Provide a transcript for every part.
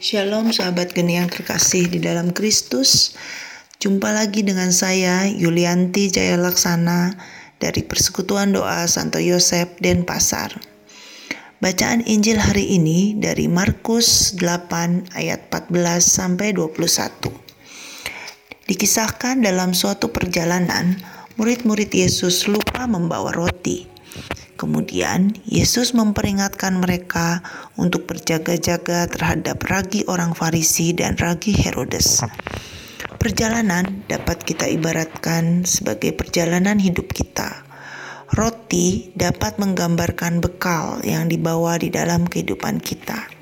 Shalom sahabat geni yang terkasih di dalam Kristus. Jumpa lagi dengan saya Yulianti Jaya Laksana dari Persekutuan Doa Santo Yosef Denpasar. Bacaan Injil hari ini dari Markus 8 ayat 14 sampai 21. Dikisahkan dalam suatu perjalanan, murid-murid Yesus lupa membawa roti. Kemudian Yesus memperingatkan mereka untuk berjaga-jaga terhadap ragi orang Farisi dan ragi Herodes. Perjalanan dapat kita ibaratkan sebagai perjalanan hidup kita. Roti dapat menggambarkan bekal yang dibawa di dalam kehidupan kita.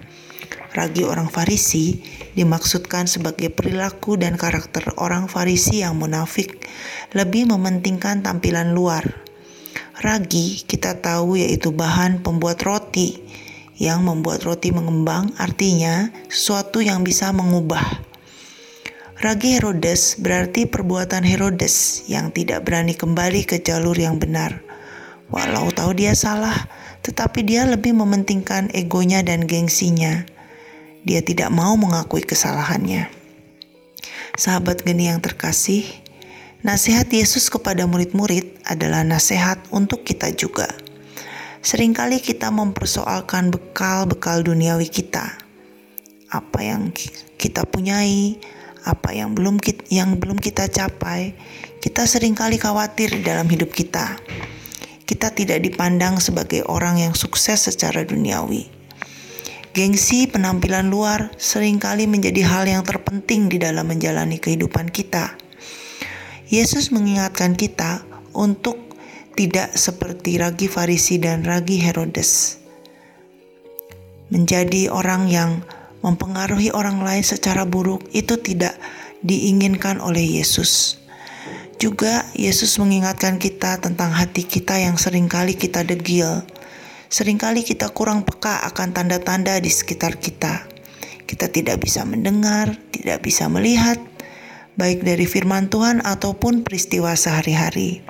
Ragi orang Farisi dimaksudkan sebagai perilaku dan karakter orang Farisi yang munafik, lebih mementingkan tampilan luar Ragi kita tahu yaitu bahan pembuat roti yang membuat roti mengembang artinya sesuatu yang bisa mengubah. Ragi Herodes berarti perbuatan Herodes yang tidak berani kembali ke jalur yang benar. Walau tahu dia salah, tetapi dia lebih mementingkan egonya dan gengsinya. Dia tidak mau mengakui kesalahannya. Sahabat geni yang terkasih, Nasihat Yesus kepada murid-murid adalah nasihat untuk kita juga. Seringkali kita mempersoalkan bekal-bekal duniawi kita. Apa yang kita punyai, apa yang belum kita, yang belum kita capai, kita sering kali khawatir dalam hidup kita. Kita tidak dipandang sebagai orang yang sukses secara duniawi. Gengsi penampilan luar sering kali menjadi hal yang terpenting di dalam menjalani kehidupan kita Yesus mengingatkan kita untuk tidak seperti ragi Farisi dan ragi Herodes. Menjadi orang yang mempengaruhi orang lain secara buruk itu tidak diinginkan oleh Yesus. Juga Yesus mengingatkan kita tentang hati kita yang sering kali kita degil. Seringkali kita kurang peka akan tanda-tanda di sekitar kita. Kita tidak bisa mendengar, tidak bisa melihat, baik dari firman Tuhan ataupun peristiwa sehari-hari.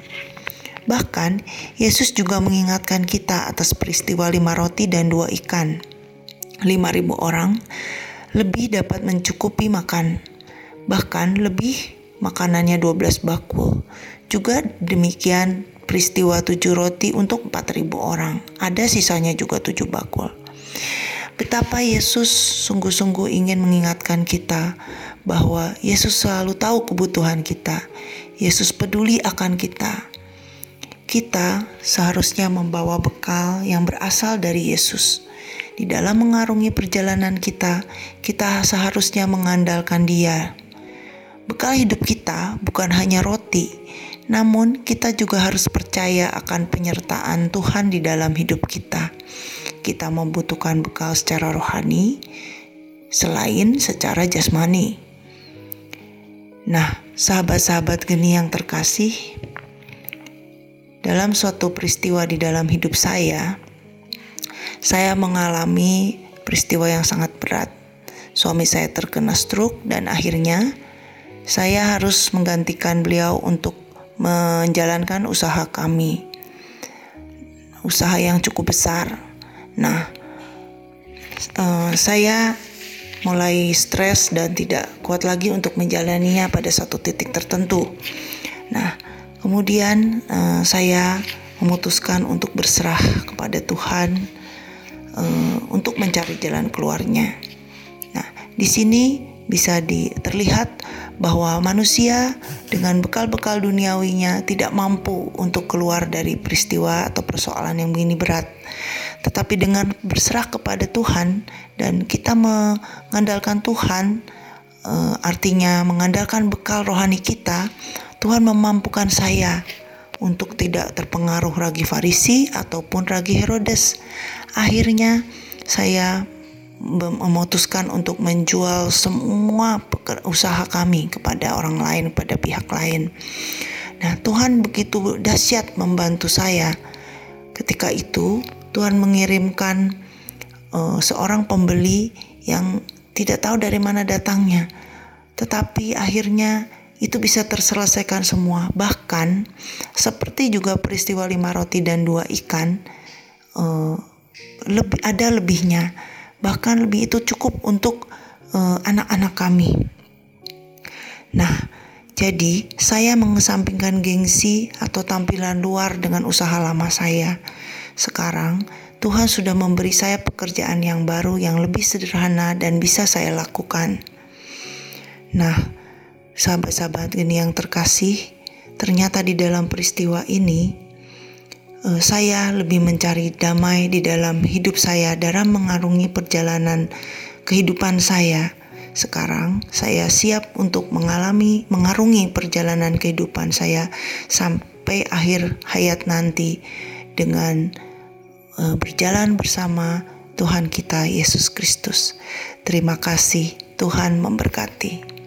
Bahkan, Yesus juga mengingatkan kita atas peristiwa lima roti dan dua ikan. Lima ribu orang lebih dapat mencukupi makan. Bahkan lebih makanannya 12 bakul. Juga demikian peristiwa tujuh roti untuk empat ribu orang. Ada sisanya juga tujuh bakul. Betapa Yesus sungguh-sungguh ingin mengingatkan kita bahwa Yesus selalu tahu kebutuhan kita. Yesus peduli akan kita. Kita seharusnya membawa bekal yang berasal dari Yesus. Di dalam mengarungi perjalanan kita, kita seharusnya mengandalkan Dia. Bekal hidup kita bukan hanya roti, namun kita juga harus percaya akan penyertaan Tuhan di dalam hidup kita kita membutuhkan bekal secara rohani selain secara jasmani. Nah, sahabat-sahabat geni yang terkasih, dalam suatu peristiwa di dalam hidup saya, saya mengalami peristiwa yang sangat berat. Suami saya terkena stroke dan akhirnya saya harus menggantikan beliau untuk menjalankan usaha kami. Usaha yang cukup besar Nah, uh, saya mulai stres dan tidak kuat lagi untuk menjalaninya pada satu titik tertentu. Nah, kemudian uh, saya memutuskan untuk berserah kepada Tuhan uh, untuk mencari jalan keluarnya. Nah, di sini bisa di, terlihat bahwa manusia dengan bekal-bekal duniawinya tidak mampu untuk keluar dari peristiwa atau persoalan yang begini berat. Tetapi dengan berserah kepada Tuhan dan kita mengandalkan Tuhan, uh, artinya mengandalkan bekal rohani kita, Tuhan memampukan saya untuk tidak terpengaruh ragi Farisi ataupun ragi Herodes. Akhirnya saya memutuskan untuk menjual semua usaha kami kepada orang lain, pada pihak lain. Nah, Tuhan begitu dahsyat membantu saya. Ketika itu, Tuhan mengirimkan uh, seorang pembeli yang tidak tahu dari mana datangnya, tetapi akhirnya itu bisa terselesaikan semua. Bahkan seperti juga peristiwa lima roti dan dua ikan, uh, lebih ada lebihnya. Bahkan lebih itu cukup untuk uh, anak-anak kami. Nah, jadi saya mengesampingkan gengsi atau tampilan luar dengan usaha lama saya. Sekarang Tuhan sudah memberi saya pekerjaan yang baru yang lebih sederhana dan bisa saya lakukan. Nah, sahabat-sahabat ini yang terkasih, ternyata di dalam peristiwa ini uh, saya lebih mencari damai di dalam hidup saya dalam mengarungi perjalanan kehidupan saya sekarang saya siap untuk mengalami, mengarungi perjalanan kehidupan saya sampai akhir hayat nanti dengan uh, berjalan bersama Tuhan kita Yesus Kristus. Terima kasih, Tuhan memberkati.